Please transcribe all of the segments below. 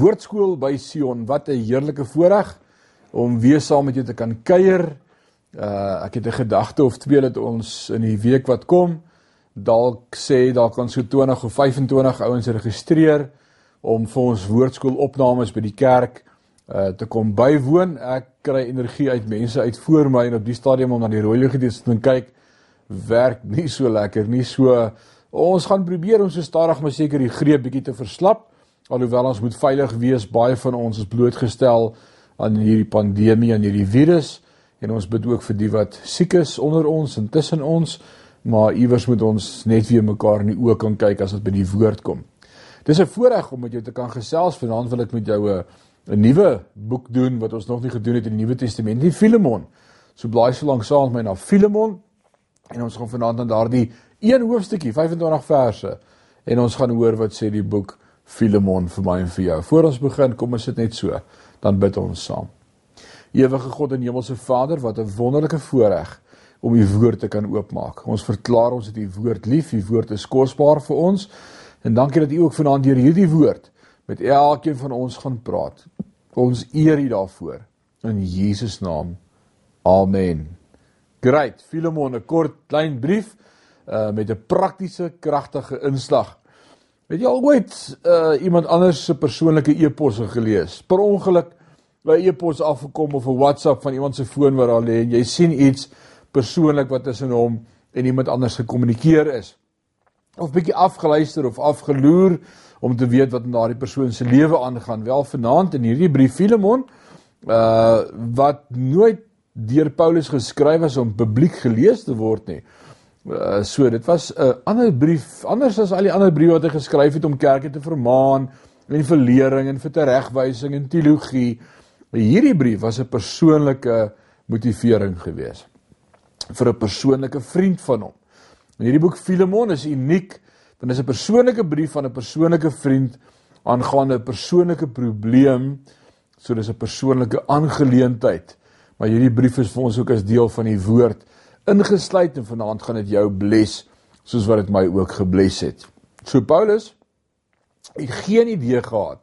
Woordskool by Sion. Wat 'n heerlike voorreg om weer saam met jou te kan kuier. Uh ek het 'n gedagte of twee dat ons in die week wat kom dalk sê daar kan so 20 of 25 ouens registreer om vir ons woordskool opnames by die kerk uh te kom bywoon. Ek kry energie uit mense uit voor my en op die stadium om na die rooi ligte te kyk werk nie so lekker nie. So ons gaan probeer om so stadig maar seker die greep bietjie te verslap alhoewel ons moet veilig wees. Baie van ons is blootgestel aan hierdie pandemie en hierdie virus en ons bid ook vir die wat siek is onder ons en tussen ons, maar iewers moet ons net weer mekaar in die oë kan kyk as dit by die woord kom. Dis 'n voorreg om met jou te kan gesels. Vanaand wil ek met jou 'n 'n nuwe boek doen wat ons nog nie gedoen het in die Nuwe Testament, die Filemon. So blaai so lank saam met my na Filemon en ons gaan vanaand aan daardie een hoofstukkie, 25 verse en ons gaan hoor wat sê die boek Filemon vir my en vir jou. Voor ons begin, kom ons sit net so dan bid ons saam. Ewige God en Hemelse Vader, wat 'n wonderlike voorreg om u woord te kan oopmaak. Ons verklaar ons het u woord lief, u woord is kosbaar vir ons. En dankie dat u ook vanaand deur hierdie woord met elkeen van ons gaan praat. Ons eer u daarvoor in Jesus naam. Amen. Great. Filemon, 'n kort klein brief uh met 'n praktiese kragtige inslag. Het jy al ooit uh iemand anders se persoonlike e-pos gelees? Per ongeluk by e-pos afgekom of 'n WhatsApp van iemand se foon waar daar lê en jy sien iets persoonlik wat tussen hom en iemand anders gekommunikeer is. Of bietjie afgeluister of afgeloer om te weet wat in daardie persoon se lewe aangaan. Wel vanaand in hierdie brief Filemon uh wat nooit deur Paulus geskryf is om publiek gelees te word nie. Uh, so dit was 'n uh, ander brief anders as al die ander briewe wat hy geskryf het om kerke te vermaan en vir lering en vir teregwysing en teologie. Hierdie brief was 'n persoonlike motivering geweest vir 'n persoonlike vriend van hom. En hierdie boek Filemon is uniek want dit is 'n persoonlike brief van 'n persoonlike vriend aangaande 'n persoonlike probleem. So dis 'n persoonlike aangeleentheid. Maar hierdie brief is vir ons ook as deel van die woord ingesluit en vanaand gaan dit jou bless soos wat dit my ook gebless het. So Paulus het geen idee gehad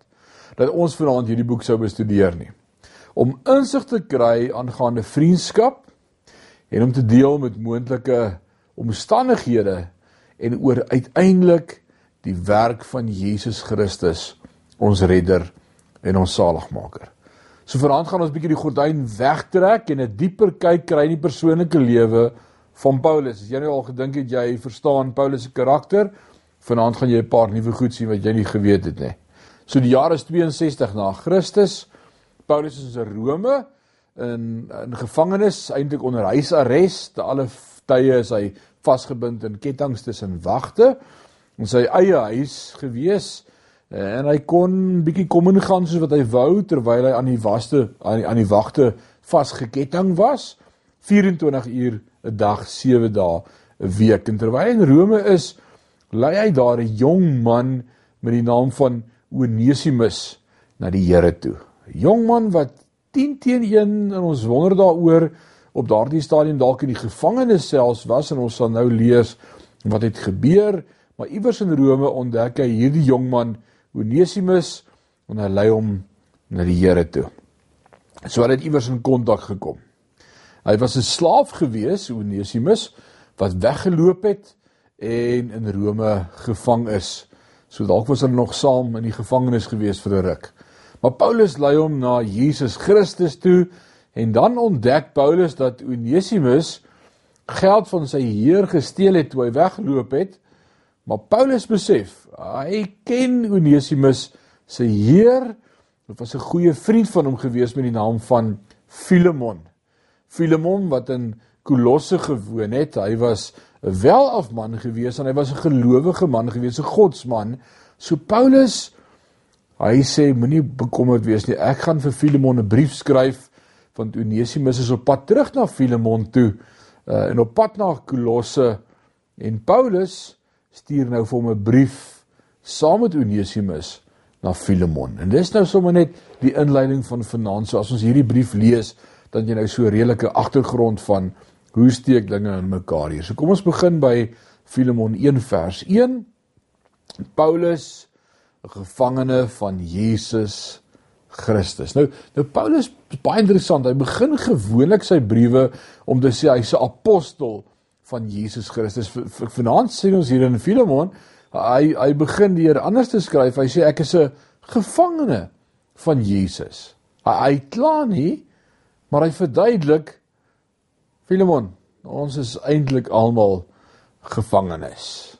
dat ons vanaand hierdie boek sou bestudeer nie. Om insig te kry aangaande vriendskap en om te deel met moontlike omstandighede en oor uiteindelik die werk van Jesus Christus, ons redder en ons saligmaker. So vanaand gaan ons bietjie die gordyn wegtrek en 'n dieper kyk kry in die persoonlike lewe van Paulus. As jy nou al gedink het jy verstaan Paulus se karakter, vanaand gaan jy 'n paar nuwe goed sien wat jy nie geweet het nie. So die jaar is 62 na Christus. Paulus is in Rome in in gevangenis, eintlik onder huisarrest. Te alle tye is hy vasgebind in kettinge tussen wagte in sy eie huis gewees en hy kon bietjie kom en gaan soos wat hy wou terwyl hy aan die waste aan die, aan die wagte vasgeketting was. 24 uur 'n dag 7 dae 'n week. En terwyl hy in Rome is lei hy daar 'n jong man met die naam van Onesimus na die Here toe. 'n jong man wat 10 teen 1 en ons wonder daaroor op daardie stadium dalk in die gevangenis selfs was en ons sal nou lees wat het gebeur. Maar iewers in Rome ontdek hy hierdie jong man Onesimus en hy lei hom na die Here toe. So het hy iewers in kontak gekom. Hy was 'n slaaf gewees, Onesimus, wat weggeloop het en in Rome gevang is. So dalk was hulle nog saam in die gevangenis gewees vir 'n ruk. Maar Paulus lei hom na Jesus Christus toe en dan ontdek Paulus dat Onesimus geld van sy heer gesteel het toe hy weggeloop het. Maar Paulus besef, hy ken Onesimus se heer. Dit was 'n goeie vriend van hom gewees met die naam van Filemon. Filemon wat in Kolosse gewoon het. Hy was 'n welafman gewees en hy was 'n gelowige man gewees, 'n godsman. So Paulus hy sê moenie bekommerd wees nie. Ek gaan vir Filemon 'n brief skryf want Onesimus is op pad terug na Filemon toe uh, en op pad na Kolosse en Paulus stuur nou vir hom 'n brief saam met Onesimus na Filemon. En dis nou sommer net die inleiding van vanaand. So as ons hierdie brief lees, dan jy nou so 'n redelike agtergrond van hoe steek dinge in mekaar hier. So kom ons begin by Filemon 1 vers 1. Paulus 'n gevangene van Jesus Christus. Nou nou Paulus baie interessant. Hy begin gewoonlik sy briewe om te sê hy's 'n apostel van Jesus Christus. Vanaand sien ons hier in Filemon, hy hy begin deur anders te skryf. Hy sê ek is 'n gevangene van Jesus. Hy hy kla nie, maar hy verduidelik Filemon, ons is eintlik almal gevangenes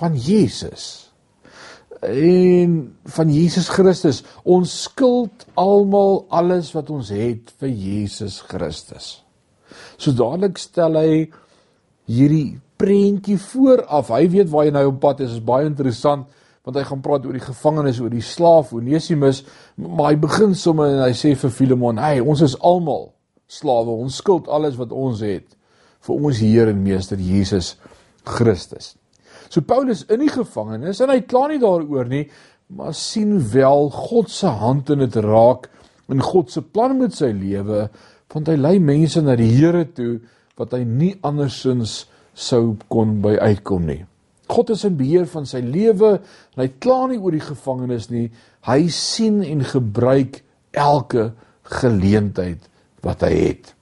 van Jesus en van Jesus Christus. Ons skuld almal alles wat ons het vir Jesus Christus. So dadelik stel hy hierdie prentjie vooraf. Hy weet waar hy nou op pad is. Dit is baie interessant want hy gaan praat oor die gevangenes, oor die slaaf Onesimus, maar hy begin sommer en hy sê vir Filemon, "Hey, ons is almal slawe. Ons skuld alles wat ons het vir ons Here en Meester Jesus Christus." So Paulus in die gevangenis en hy kla nie daaroor nie, maar sien wel God se hand in dit raak in God se plan met sy lewe, want hy lei mense na die Here toe wat hy nie andersins sou kon by uitkom nie. God is in beheer van sy lewe en hy kla nie oor die gevangenis nie. Hy sien en gebruik elke geleentheid wat hy het.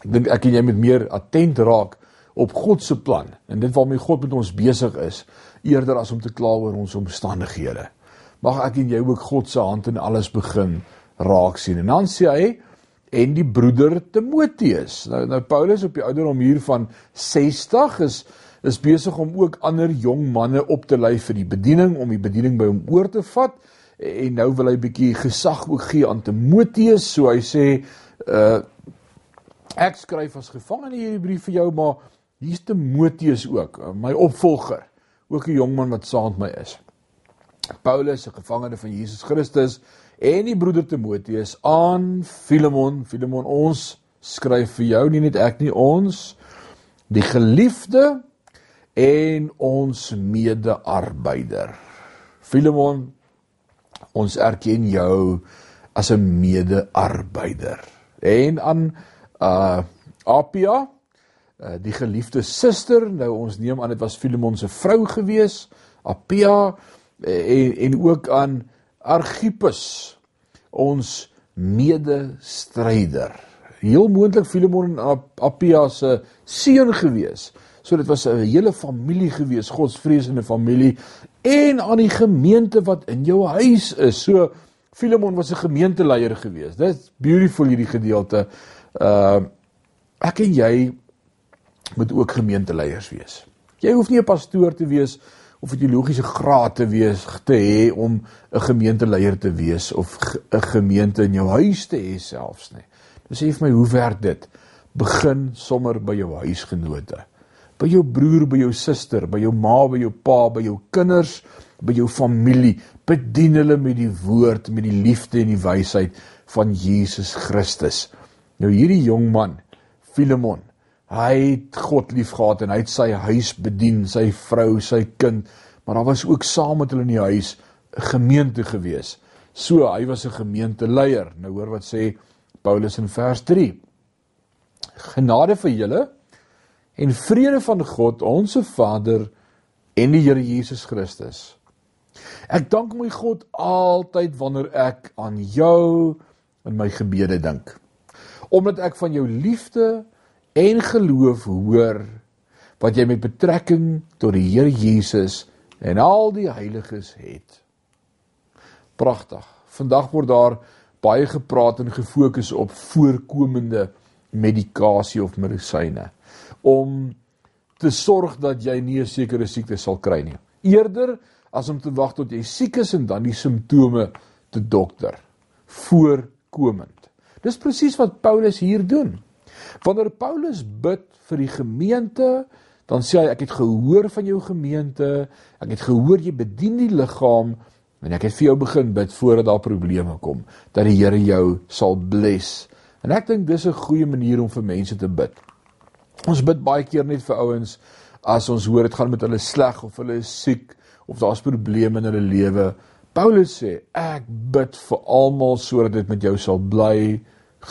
Ek dink ek en jy moet meer attent raak op God se plan en dit waarmee God met ons besig is eerder as om te kla oor ons omstandighede. Mag ek en jy ook God se hand in alles begin raak sien. En dan sê hy en die broeder Timoteus. Nou nou Paulus op die ouderdom hier van 60 is is besig om ook ander jong manne op te lei vir die bediening om die bediening by hom oor te vat en nou wil hy bietjie gesag ook gee aan Timoteus. So hy sê uh ek skryf as gevangene hierdie brief vir jou maar Hier's Timoteus ook, uh, my opvolger, ook 'n jong man wat saam met my is. Paulus, 'n gevangene van Jesus Christus, en die broeder Timoteus aan Filemon. Filemon, ons skryf vir jou, nie net ek nie, ons die geliefde en ons mede-arbeider. Filemon, ons erken jou as 'n mede-arbeider. En aan uh Apia Eh, die geliefde suster, nou ons neem aan dit was Filemon se vrou gewees, Apia eh, en en ook aan Archippus, ons medestryder. Heel moontlik Filemon en Apia se seun gewees. So dit was 'n hele familie gewees, Godsvreesende familie en aan die gemeente wat in jou huis is. So Filemon was 'n gemeenteleier gewees. Dit's beautiful hierdie gedeelte. Uh ek en jy moet ook gemeenteleiers wees. Jy hoef nie 'n pastoor te wees of 'n teologiese graad te wees te hê om 'n gemeenteleier te wees of 'n gemeente in jou huis te hê selfs nie. Dis sê vir my hoe werk dit? Begin sommer by jou huisgenote. By jou broer, by jou suster, by jou ma, by jou pa, by jou kinders, by jou familie. Bedien hulle met die woord, met die liefde en die wysheid van Jesus Christus. Nou hierdie jong man, Filemon, Hy het God liefgehad en hy het sy huis bedien, sy vrou, sy kind, maar daar was ook saam met hulle in die huis 'n gemeente gewees. So hy was 'n gemeenteleier. Nou hoor wat sê Paulus in vers 3. Genade vir julle en vrede van God, ons Vader en die Here Jesus Christus. Ek dank my God altyd wanneer ek aan jou in my gebede dink. Omdat ek van jou liefde en geloof hoor wat jy met betrekking tot die Here Jesus en al die heiliges het. Pragtig. Vandag word daar baie gepraat en gefokus op voorkomende medikasie of medisyne om te sorg dat jy nie 'n sekere siekte sal kry nie. Eerder as om te wag tot jy siek is en dan die simptome te dokter. Voorkomend. Dis presies wat Paulus hier doen. Wanneer Paulus bid vir die gemeente, dan sê hy ek het gehoor van jou gemeente, ek het gehoor jy bedien die liggaam en ek het vir jou begin bid voordat daar probleme kom dat die Here jou sal bless. En ek dink dis 'n goeie manier om vir mense te bid. Ons bid baie keer net vir ouens as ons hoor dit gaan met hulle sleg of hulle is siek of daar's probleme in hulle lewe. Paulus sê ek bid vir almal sodat dit met jou sal bly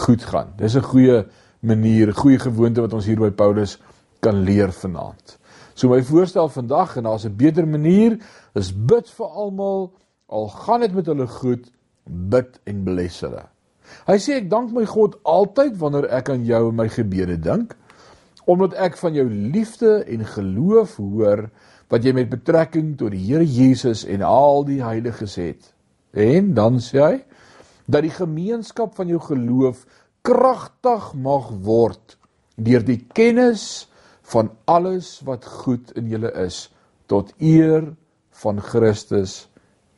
goed gaan. Dis 'n goeie manier, goeie gewoonte wat ons hier by Paulus kan leer vanaand. So my voorstel vandag en daar's 'n beter manier, is bid vir almal al gaan dit met hulle goed, bid en bless hulle. Hy sê ek dank my God altyd wanneer ek aan jou en my gebede dink, omdat ek van jou liefde en geloof hoor wat jy met betrekking tot die Here Jesus en al die heiliges het. En dan sê hy dat die gemeenskap van jou geloof kragtig mag word deur die kennis van alles wat goed in julle is tot eer van Christus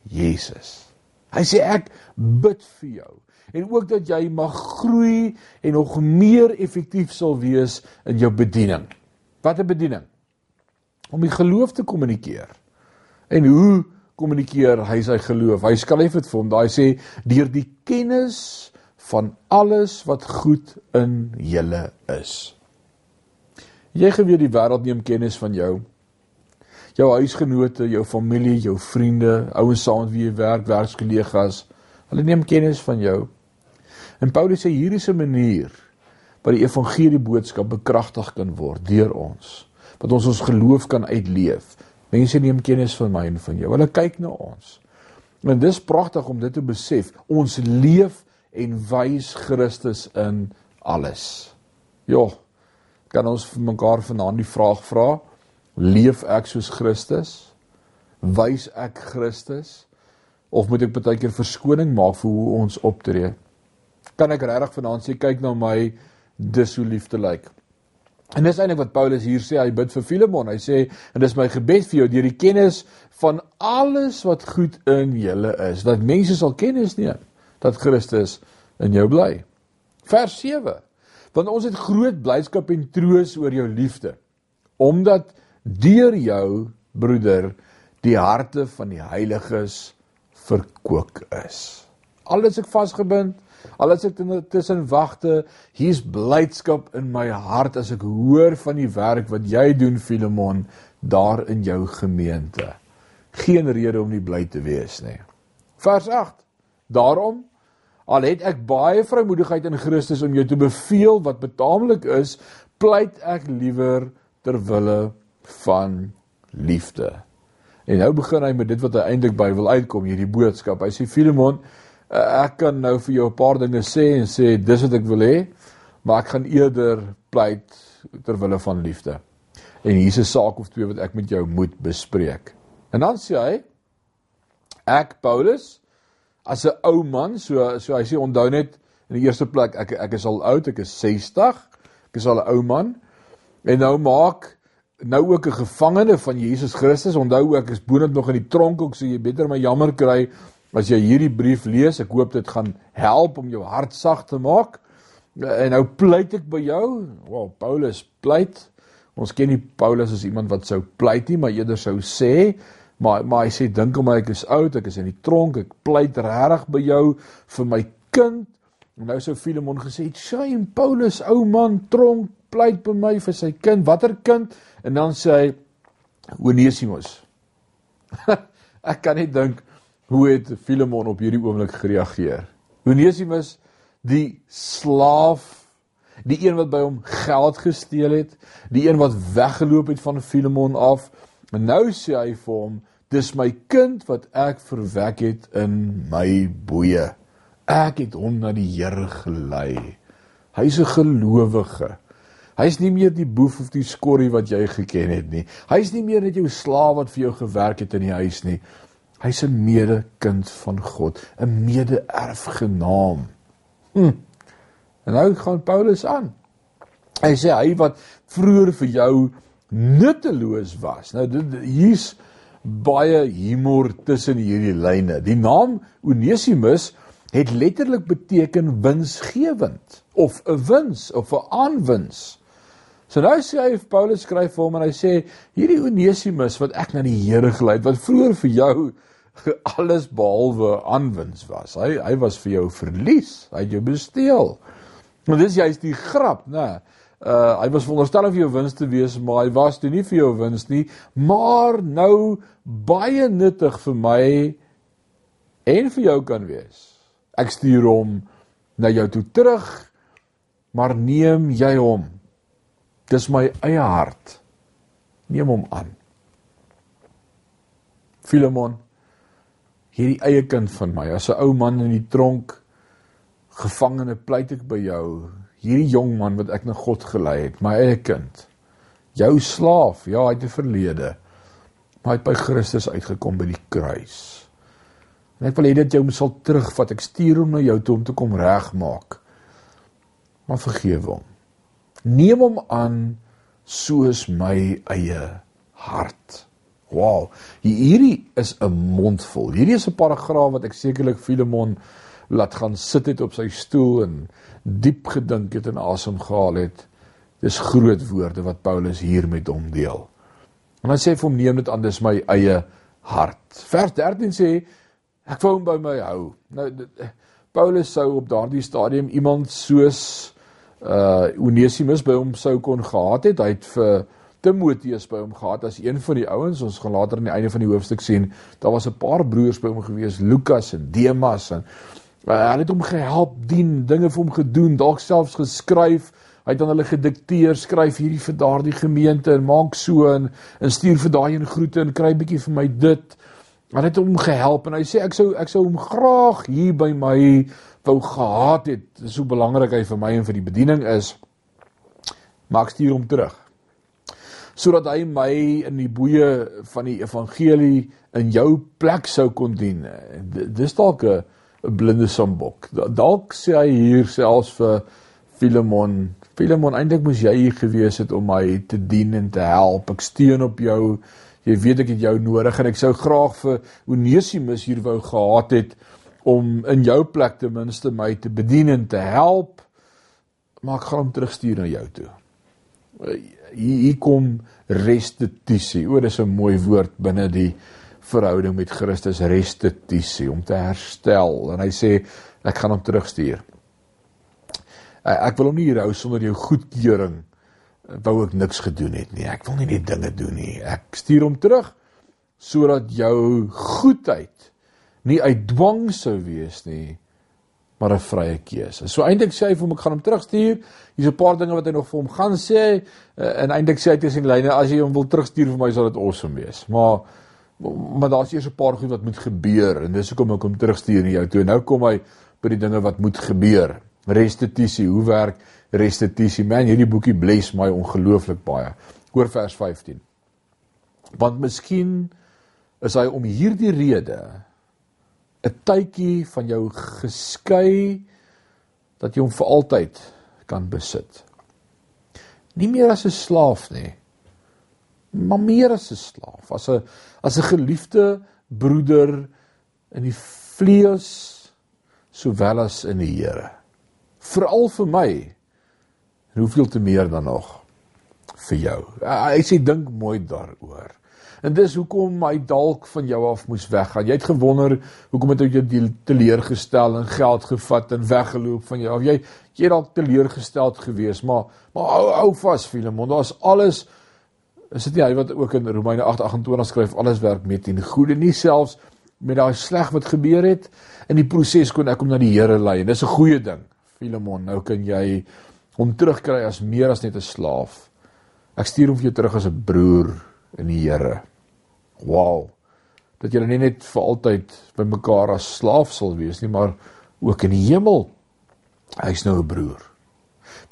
Jesus. Hy sê ek bid vir jou en ook dat jy mag groei en nog meer effektief sal wees in jou bediening. Wat 'n bediening? Om die geloof te kommunikeer. En hoe kommunikeer hy sy geloof? Hy skryf dit vir hom. Daai sê deur die kennis van alles wat goed in julle is. Jy geweet die wêreld neem kennis van jou. Jou huisgenote, jou familie, jou vriende, ouens saam met wie jy werk, werkskollegas, hulle neem kennis van jou. En Paulus sê hier is 'n manier waar die evangelie boodskap bekragtig kan word deur ons. Wat ons ons geloof kan uitleef. Mense neem kennis van my en van jou. Hulle kyk na ons. En dis pragtig om dit te besef. Ons leef en wys Christus in alles. Ja. Kan ons vir mekaar vanaand die vraag vra? Leef ek soos Christus? Wys ek Christus? Of moet ek baie keer verskoning maak vir hoe ons optree? kan ek regtig vanaand sê kyk na my dis hoe liefde lyk. En dis eintlik wat Paulus hier sê, hy bid vir Filemon. Hy sê en dis my gebed vir jou deur die kennis van alles wat goed in julle is, dat mense sal kennis neem dat Christus in jou bly. Vers 7. Want ons het groot blydskap en troos oor jou liefde, omdat deur jou broeder die harte van die heiliges verkoop is. Alles ek vasgebind Al as ek tussen wagte, hier's blydskap in my hart as ek hoor van die werk wat jy doen Filemon daar in jou gemeente. Geen rede om nie bly te wees nie. Vers 8. Daarom al het ek baie vrymoedigheid in Christus om jou te beveel wat betaamlik is, pleit ek liewer ter wille van liefde. En nou begin hy met dit wat hy eintlik by wil uitkom hierdie boodskap. Hy sê Filemon, uh, ek kan nou vir jou 'n paar dinge sê en sê dis wat ek wil hê, maar ek gaan eerder pleit ter wille van liefde. En hier's 'n saak of twee wat ek met jou moet bespreek. En dan sê hy ek Paulus as 'n ou man, so so hy sê onthou net in die eerste plek ek ek is al oud, ek is 60, ek is al 'n ou man. En nou maak nou ook 'n gevangene van Jesus Christus. Onthou ek is boonop nog in die tronk ook, so jy beter my jammer kry As jy hierdie brief lees, ek hoop dit gaan help om jou hart sag te maak. En nou pleit ek by jou. Wel, Paulus pleit. Ons ken nie Paulus as iemand wat sou pleit nie, maar eerder sou sê, maar maar hy sê dink om my ek is oud, ek is in die tronk, ek pleit regtig by jou vir my kind. En nou sou Filemon gesê, "Shame Paulus, ou man, tronk, pleit by my vir sy kind. Watter kind?" En dan sê hy Onesimus. ek kan nie dink Hoe het Filemon op hierdie oomblik gereageer? Onesimus, die slaaf, die een wat by hom geld gesteel het, die een wat weggeloop het van Filemon af, en nou sê hy vir hom, dis my kind wat ek verwek het in my boeye. Ek het hom na die Here gelei. Hy's 'n gelowige. Hy's nie meer die boef of die skorrie wat jy geken het nie. Hy's nie meer net jou slaaf wat vir jou gewerk het in die huis nie. Hy's 'n medekind van God, 'n mede-erfgenaam. Hm. En nou gaan Paulus aan. Hy sê hy wat vroeër vir jou nutteloos was. Nou dit hier's baie humor tussen hierdie lyne. Die naam Onesimus het letterlik beteken winsgewend of 'n wins of 'n aanwins. So nou sê hy Paulus skryf vir hom en hy sê hierdie Onesimus wat ek na die Here gelei het wat vroeër vir jou alles behalwe aanwins was. Hy hy was vir jou verlies. Hy het jou besteel. Maar dis juist die grap, né? Uh hy was veronderstel om vir jou wins te wees, maar hy was toe nie vir jou wins nie, maar nou baie nuttig vir my en vir jou kan wees. Ek stuur hom na jou toe terug, maar neem jy hom. Dis my eie hart. Neem hom aan. Filemon hierdie eie kind van my, as 'n ou man in die tronk gevangene pleit ek by jou, hierdie jong man wat ek na God gelei het, my eie kind. Jou slaaf, ja, hy het 'n verlede. Maar hy het by Christus uitgekom by die kruis. En ek wil hê dat jy hom sal terugvat. Ek stuur hom na jou toe om te kom regmaak. Maar vergewe hom. Neem hom aan soos my eie hart. Wow. Hierdie is 'n mondvol. Hierdie is 'n paragraaf wat ek sekerlik Filemon laat gaan sit het op sy stoel en diep gedink het en asem gehaal het. Dis groot woorde wat Paulus hier met hom deel. En hy sê vir hom neem dit aan dis my eie hart. Vers 13 sê ek wou hom by my hou. Nou Paulus sou op daardie stadium iemand soos uh Onesimus by hom sou kon gehad het. Hy het vir Timoteus by hom gehad as een van die ouens. Ons gaan later aan die einde van die hoofstuk sien, daar was 'n paar broers by hom gewees, Lukas en Demas en uh, hulle het hom gehelp dien, dinge vir hom gedoen, dalk selfs geskryf. Hy het aan hulle gedikteer, skryf hierdie vir daardie gemeente en maak so en, en stuur vir daai en groete en kry bietjie vir my dit. Hulle het hom gehelp en hy sê ek sou ek sou hom graag hier by my wou gehad het. Dis so belangrik hy vir my en vir die bediening is. Maak stuur hom terug sodat hy my in die boeye van die evangelie in jou plek sou kon dien. Dis dalk 'n 'n blinde sambok. Dalk sê hy hier selfs vir Filemon, Filemon eintlik moes jy hier gewees het om my te dien en te help. Ek steun op jou. Jy weet ek het jou nodig en ek sou graag vir Onesimus hier wou gehad het om in jou plek ten minste my te bedien en te help. Maar ek gaan hom terugstuur na jou toe hier, hier kom restituisie. O, dis 'n mooi woord binne die verhouding met Christus, restituisie om te herstel. En hy sê ek gaan hom terugstuur. Ek wil hom nie hier hou sonder jou goedkeuring. Wou ek niks gedoen het nie. Ek wil nie net dinge doen nie. Ek stuur hom terug sodat jou goedheid nie uit dwang sou wees nie, maar 'n vrye keuse. So eintlik sê hy vir hom ek gaan hom terugstuur. Hier's 'n paar dinge wat hy nog vir hom gaan sê eh, en eintlik sê hy tussen lyne as jy hom wil terugstuur vir my sal dit awesome wees. Maar maar daar's eers 'n paar goed wat moet gebeur en dis hoekom ek hom terugstuur na jou toe. Nou kom hy by die dinge wat moet gebeur. Restituisie, hoe werk restituisie? Man, hierdie boekie bless my ongelooflik baie. Hoor vers 15. Want miskien is hy om hierdie rede 'n tydjie van jou geskei dat jy hom vir altyd kan besit. Nie meer as 'n slaaf nie, maar meer as 'n slaaf, as 'n as 'n geliefde broeder in die vlees sowel as in die Here. Veral vir my. En hoeveel te meer dan nog vir jou. Hy sê dink mooi daaroor. En dis hoekom hy dalk van jou af moes weggaan. Jy het gewonder hoekom het hy jou teleurgestel en geld gevat en weggeloop van jou. Of jy jy dalk teleurgesteld gewees, maar maar hou hou vas Filemon. Daar's alles is dit nie hy wat ook in Romeine 8:28 skryf alles werk met in goeie nie selfs met daai sleg wat gebeur het in die proses kon ek hom na die Here lei en dis 'n goeie ding. Filemon, nou kan jy hom terugkry as meer as net 'n slaaf. Ek stuur hom vir jou terug as 'n broer in die Here. Wow. Dat julle nie net vir altyd by mekaar as slaaf sal wees nie, maar ook in die hemel. Hy's nou 'n broer.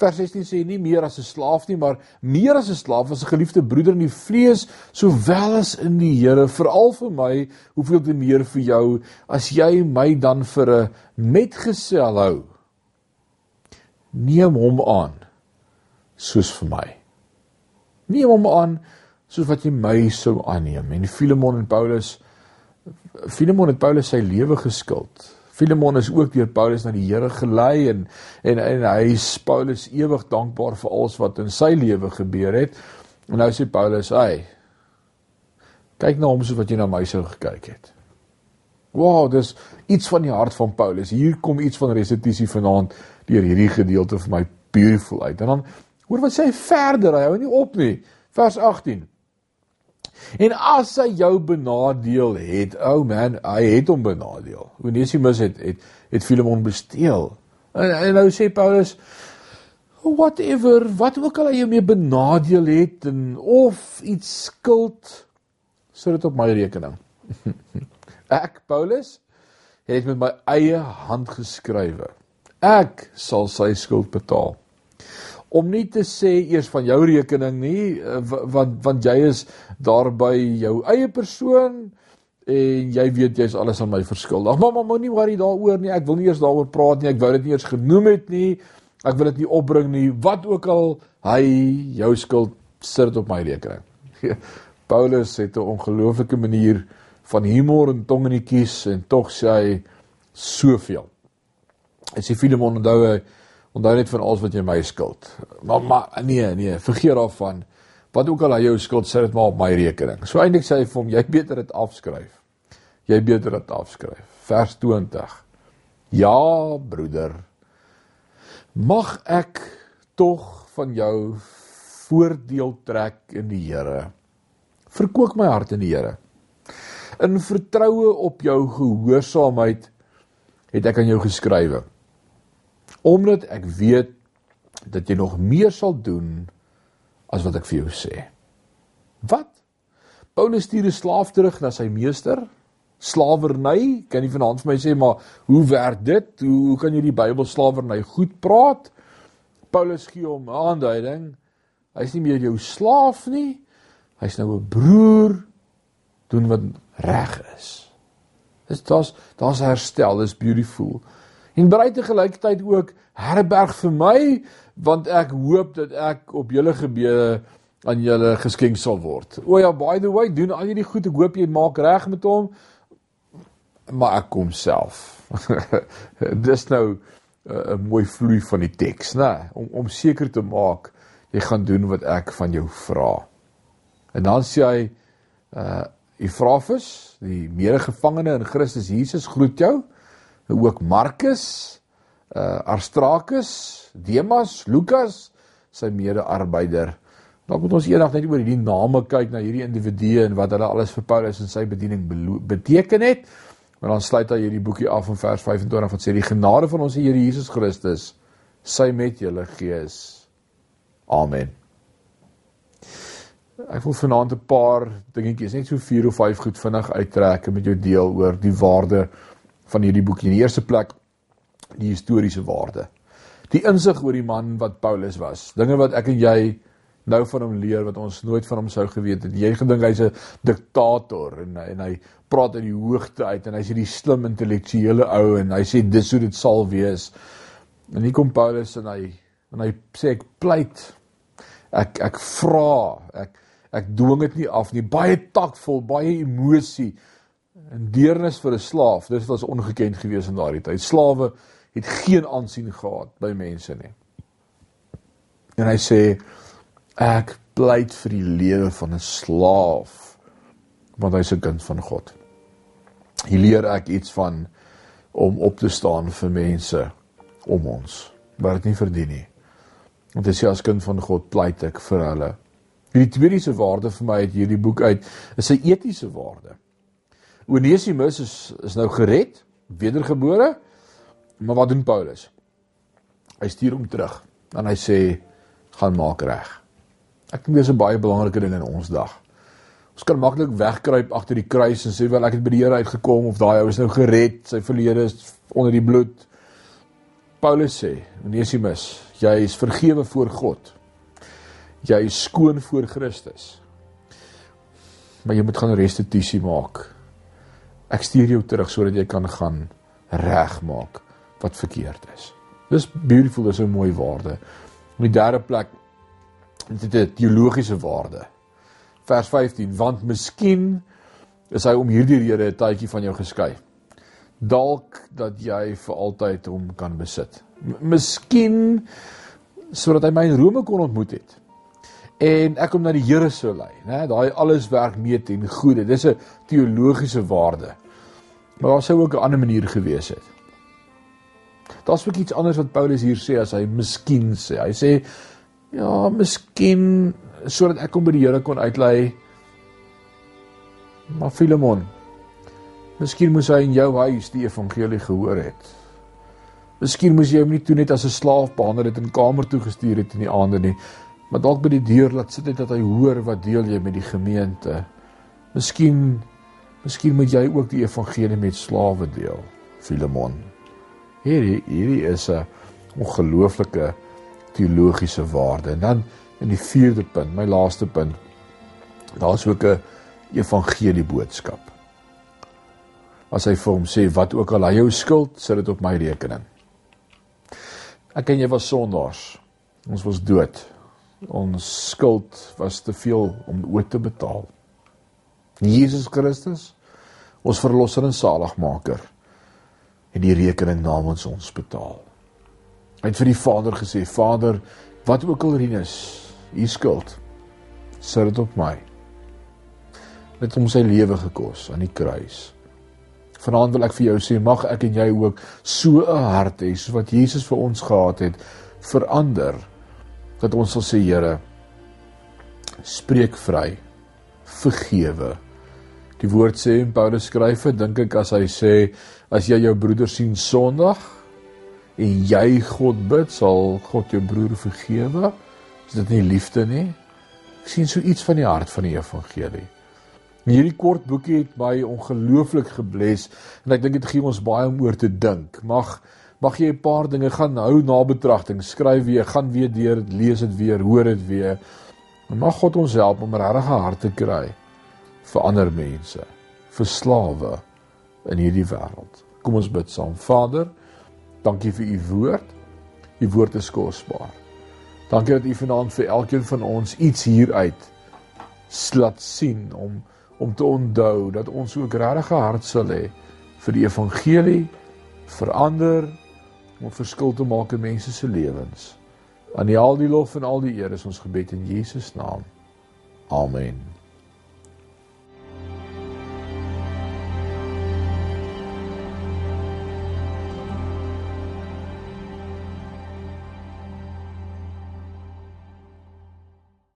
Vers 16 sê nie meer as 'n slaaf nie, maar meer as 'n slaaf, as 'n geliefde broeder in die vlees, sowel as in die Here, veral vir my, hoeveel te meer vir jou as jy my dan vir 'n metgesel hou. Neem hom aan soos vir my. Neem hom aan soos wat jy my sou aanneem. En Filemon en Paulus Filemon het Paulus sy lewe geskuld. Filemon is ook deur Paulus na die Here gelei en en en hy is Paulus ewig dankbaar vir alles wat in sy lewe gebeur het. En nou sê Paulus, "Hey, kyk na hom soos wat jy na my sou gekyk het." Wow, dis iets van die hart van Paulus. Hier kom iets van restituisie vanaand deur hierdie gedeelte vir my beautiful uit. En dan hoor wat sê hy verder, hy hou nie op nie. Vers 18. En as hy jou benadeel het, ou oh man, hy het hom benadeel. Onesimus het het het Filemon besteel. En, en nou sê Paulus whatever, wat ook al hy jou mee benadeel het en of iets skuld sit dit op my rekening. Ek Paulus het met my eie hand geskrywe. Ek sal sy skuld betaal. Om nie te sê eers van jou rekening nie, eh, want want jy is daarby jou eie persoon en jy weet jy's alles aan my verskuldig. Maar maar moenie worry daaroor nie. Ek wil nie eers daaroor praat nie. Ek wou dit nie eers genoem het nie. Ek wil dit nie opbring nie. Wat ook al hy jou skuld sit op my rekening. Paulus het 'n ongelooflike manier van humor en tongenetjies en tog sê hy soveel. En sê Filemon onthou onthou net van alles wat jy my skuld. Maar maar nee nee, vergeet daarvan. Wat ook al hy jou skuld sit dit maar op my rekening. So eintlik sê hy vir hom jy beter dit afskryf. Jy beter dit afskryf. Vers 20. Ja, broeder. Mag ek tog van jou voordeel trek in die Here. Verkoop my hart in die Here. In vertroue op jou gehoorsaamheid het ek aan jou geskrywe. Omdat ek weet dat jy nog meer sal doen as wat ek vir jou sê. Wat? Paulus stuur 'n slaaf terug na sy meester. Slawerny, kan jy vanaand vir my sê maar hoe werk dit? Hoe, hoe kan jy die Bybel slawerny goed praat? Paulus gee hom 'n aanduiding. Hy's nie meer jou slaaf nie. Hy's nou 'n broer doen wat reg is. Dis daar's daar's herstel, dis beautiful. En bereid te gelykheid ook herberg vir my want ek hoop dat ek op julle gebede aan julle geskenk sal word. O ja, by the way, doen al hierdie goed, ek hoop jy maak reg met hom. Maar ek kom self. dis nou uh, 'n mooi vloei van die teks, né? Om om seker te maak jy gaan doen wat ek van jou vra. En dan sê hy uh Efrafus, die medegevangene in Christus Jesus groet jou. Ook Markus, uh Aristarchus, Demas, Lukas, sy mede-arbeider. Dan moet ons eendag net oor hierdie name kyk na hierdie individue en wat hulle alles vir Paulus en sy bediening beteken het. Maar dan sluit hy hierdie boekie af in vers 25 wat sê die genade van ons Here Jesus Christus sy met julle gees. Amen. Ek wil vanaand 'n paar dingetjies, net so 4 of 5 goed vinnig uittrek en met jou deel oor die waarde van hierdie boekie. In die eerste plek die historiese waarde. Die insig oor die man wat Paulus was. Dinge wat ek en jy nou van hom leer wat ons nooit van hom sou geweet het. Jy gedink hy's 'n diktator en en hy praat uit die hoogte uit en hy's hierdie slim intellektuele ou en hy sê dis hoe dit sal wees. En hier kom Paulus en hy en hy sê ek pleit ek ek vra ek ek dwing dit nie af nie baie takvol baie emosie en deernis vir 'n slaaf dis was ongekend gewees in daardie tyd slawe het geen aansien gehad by mense nie en hy sê ek pleit vir die lewe van 'n slaaf want hy's 'n kind van God hier leer ek iets van om op te staan vir mense om ons wat dit nie verdien nie Want dit sê as kind van God pleit ek vir hulle. Hierdie tweede waarde vir my uit hierdie boek uit is 'n etiese waarde. Onesimus is is nou gered, wedergebore. Maar wat doen Paulus? Hy stuur hom terug en hy sê gaan maak reg. Ek dink dis 'n baie belangrike ding in ons dag. Ons kan maklik wegkruip agter die kruis en sê wel ek het by die Here uitgekom of daai ou is nou gered, sy verlede is onder die bloed. Paulus sê, Onesimus, jy is vergewe voor God. Jy is skoon voor Christus. Maar jy moet gaan restituisie maak. Ek stuur jou terug sodat jy kan gaan regmaak wat verkeerd is. Dis beautiful, dis 'n mooi waarde. In die derde plek dit het 'n teologiese waarde. Vers 15, want miskien is hy om hierdie rede 'n tydjie van jou geskei dalk dat jy vir altyd hom kan besit. M Miskien sodat hy my in Rome kon ontmoet het. En ek hom na die Here sou lei, né? Daai alles werk mee ten goeie. Dis 'n teologiese waarde. Maar daar sou ook 'n ander manier gewees het. Daar's ook iets anders wat Paulus hier sê as hy miskien sê. Hy sê ja, miskien sodat ek hom by die Here kon uitlei. Maar Filemon, Miskien moes hy in jou huis die evangelie gehoor het. Miskien moes jy hom nie toe net as 'n slaaf behandel het en kamer toe gestuur het in die aande nie, maar dalk by die deur laat sit dat hy hoor wat deel jy met die gemeente. Miskien Miskien moet jy ook die evangelie met slawe deel, Filemon. Hierdie hierdie is 'n ongelooflike teologiese waarde. En dan in die 4de punt, my laaste punt, daar's ook 'n evangelie boodskap. As hy vir hom sê wat ook al hy jou skuld, sit dit op my rekening. Ek en jy was sondaars. Ons was dood. Ons skuld was te veel om ooit te betaal. Jesus Christus, ons verlosser en saligmaker, het die rekening namens ons betaal. Hy het vir die Vader gesê: "Vader, wat ook al Rinus, u skuld, sit dit op my." Dit het hom sy lewe gekos aan die kruis. Vanaand wil ek vir jou sê, mag ek en jy ook so 'n hart hê soos wat Jesus vir ons gehad het, verander dat ons sal sê, Here, spreek vry, vergewe. Die woord sê en Paulus skryf, dink ek as hy sê, as jy jou broeder sien Sondag, en jy God bid, sal God jou broer vergewe? Is dit nie liefde nie? Ek sien so iets van die hart van die evangelie. Hierdie kort boekie het my ongelooflik gebless en ek dink dit gee ons baie om oor te dink. Mag mag jy 'n paar dinge gaan hou na betragting, skryf weer, gaan weer deur, lees dit weer, hoor dit weer. En mag God ons help om regtig 'n hart te kry vir ander mense, vir slawe in hierdie wêreld. Kom ons bid saam. Vader, Dankie vir u woord. U woord is kosbaar. Dankie dat u vanaand vir elkeen van ons iets hieruit laat sien om om te onthou dat ons ook regtig 'n hart sal hê vir die evangelie verander om verskil te maak in mense se lewens. Aan die al die lof en al die eer is ons gebed in Jesus naam. Amen.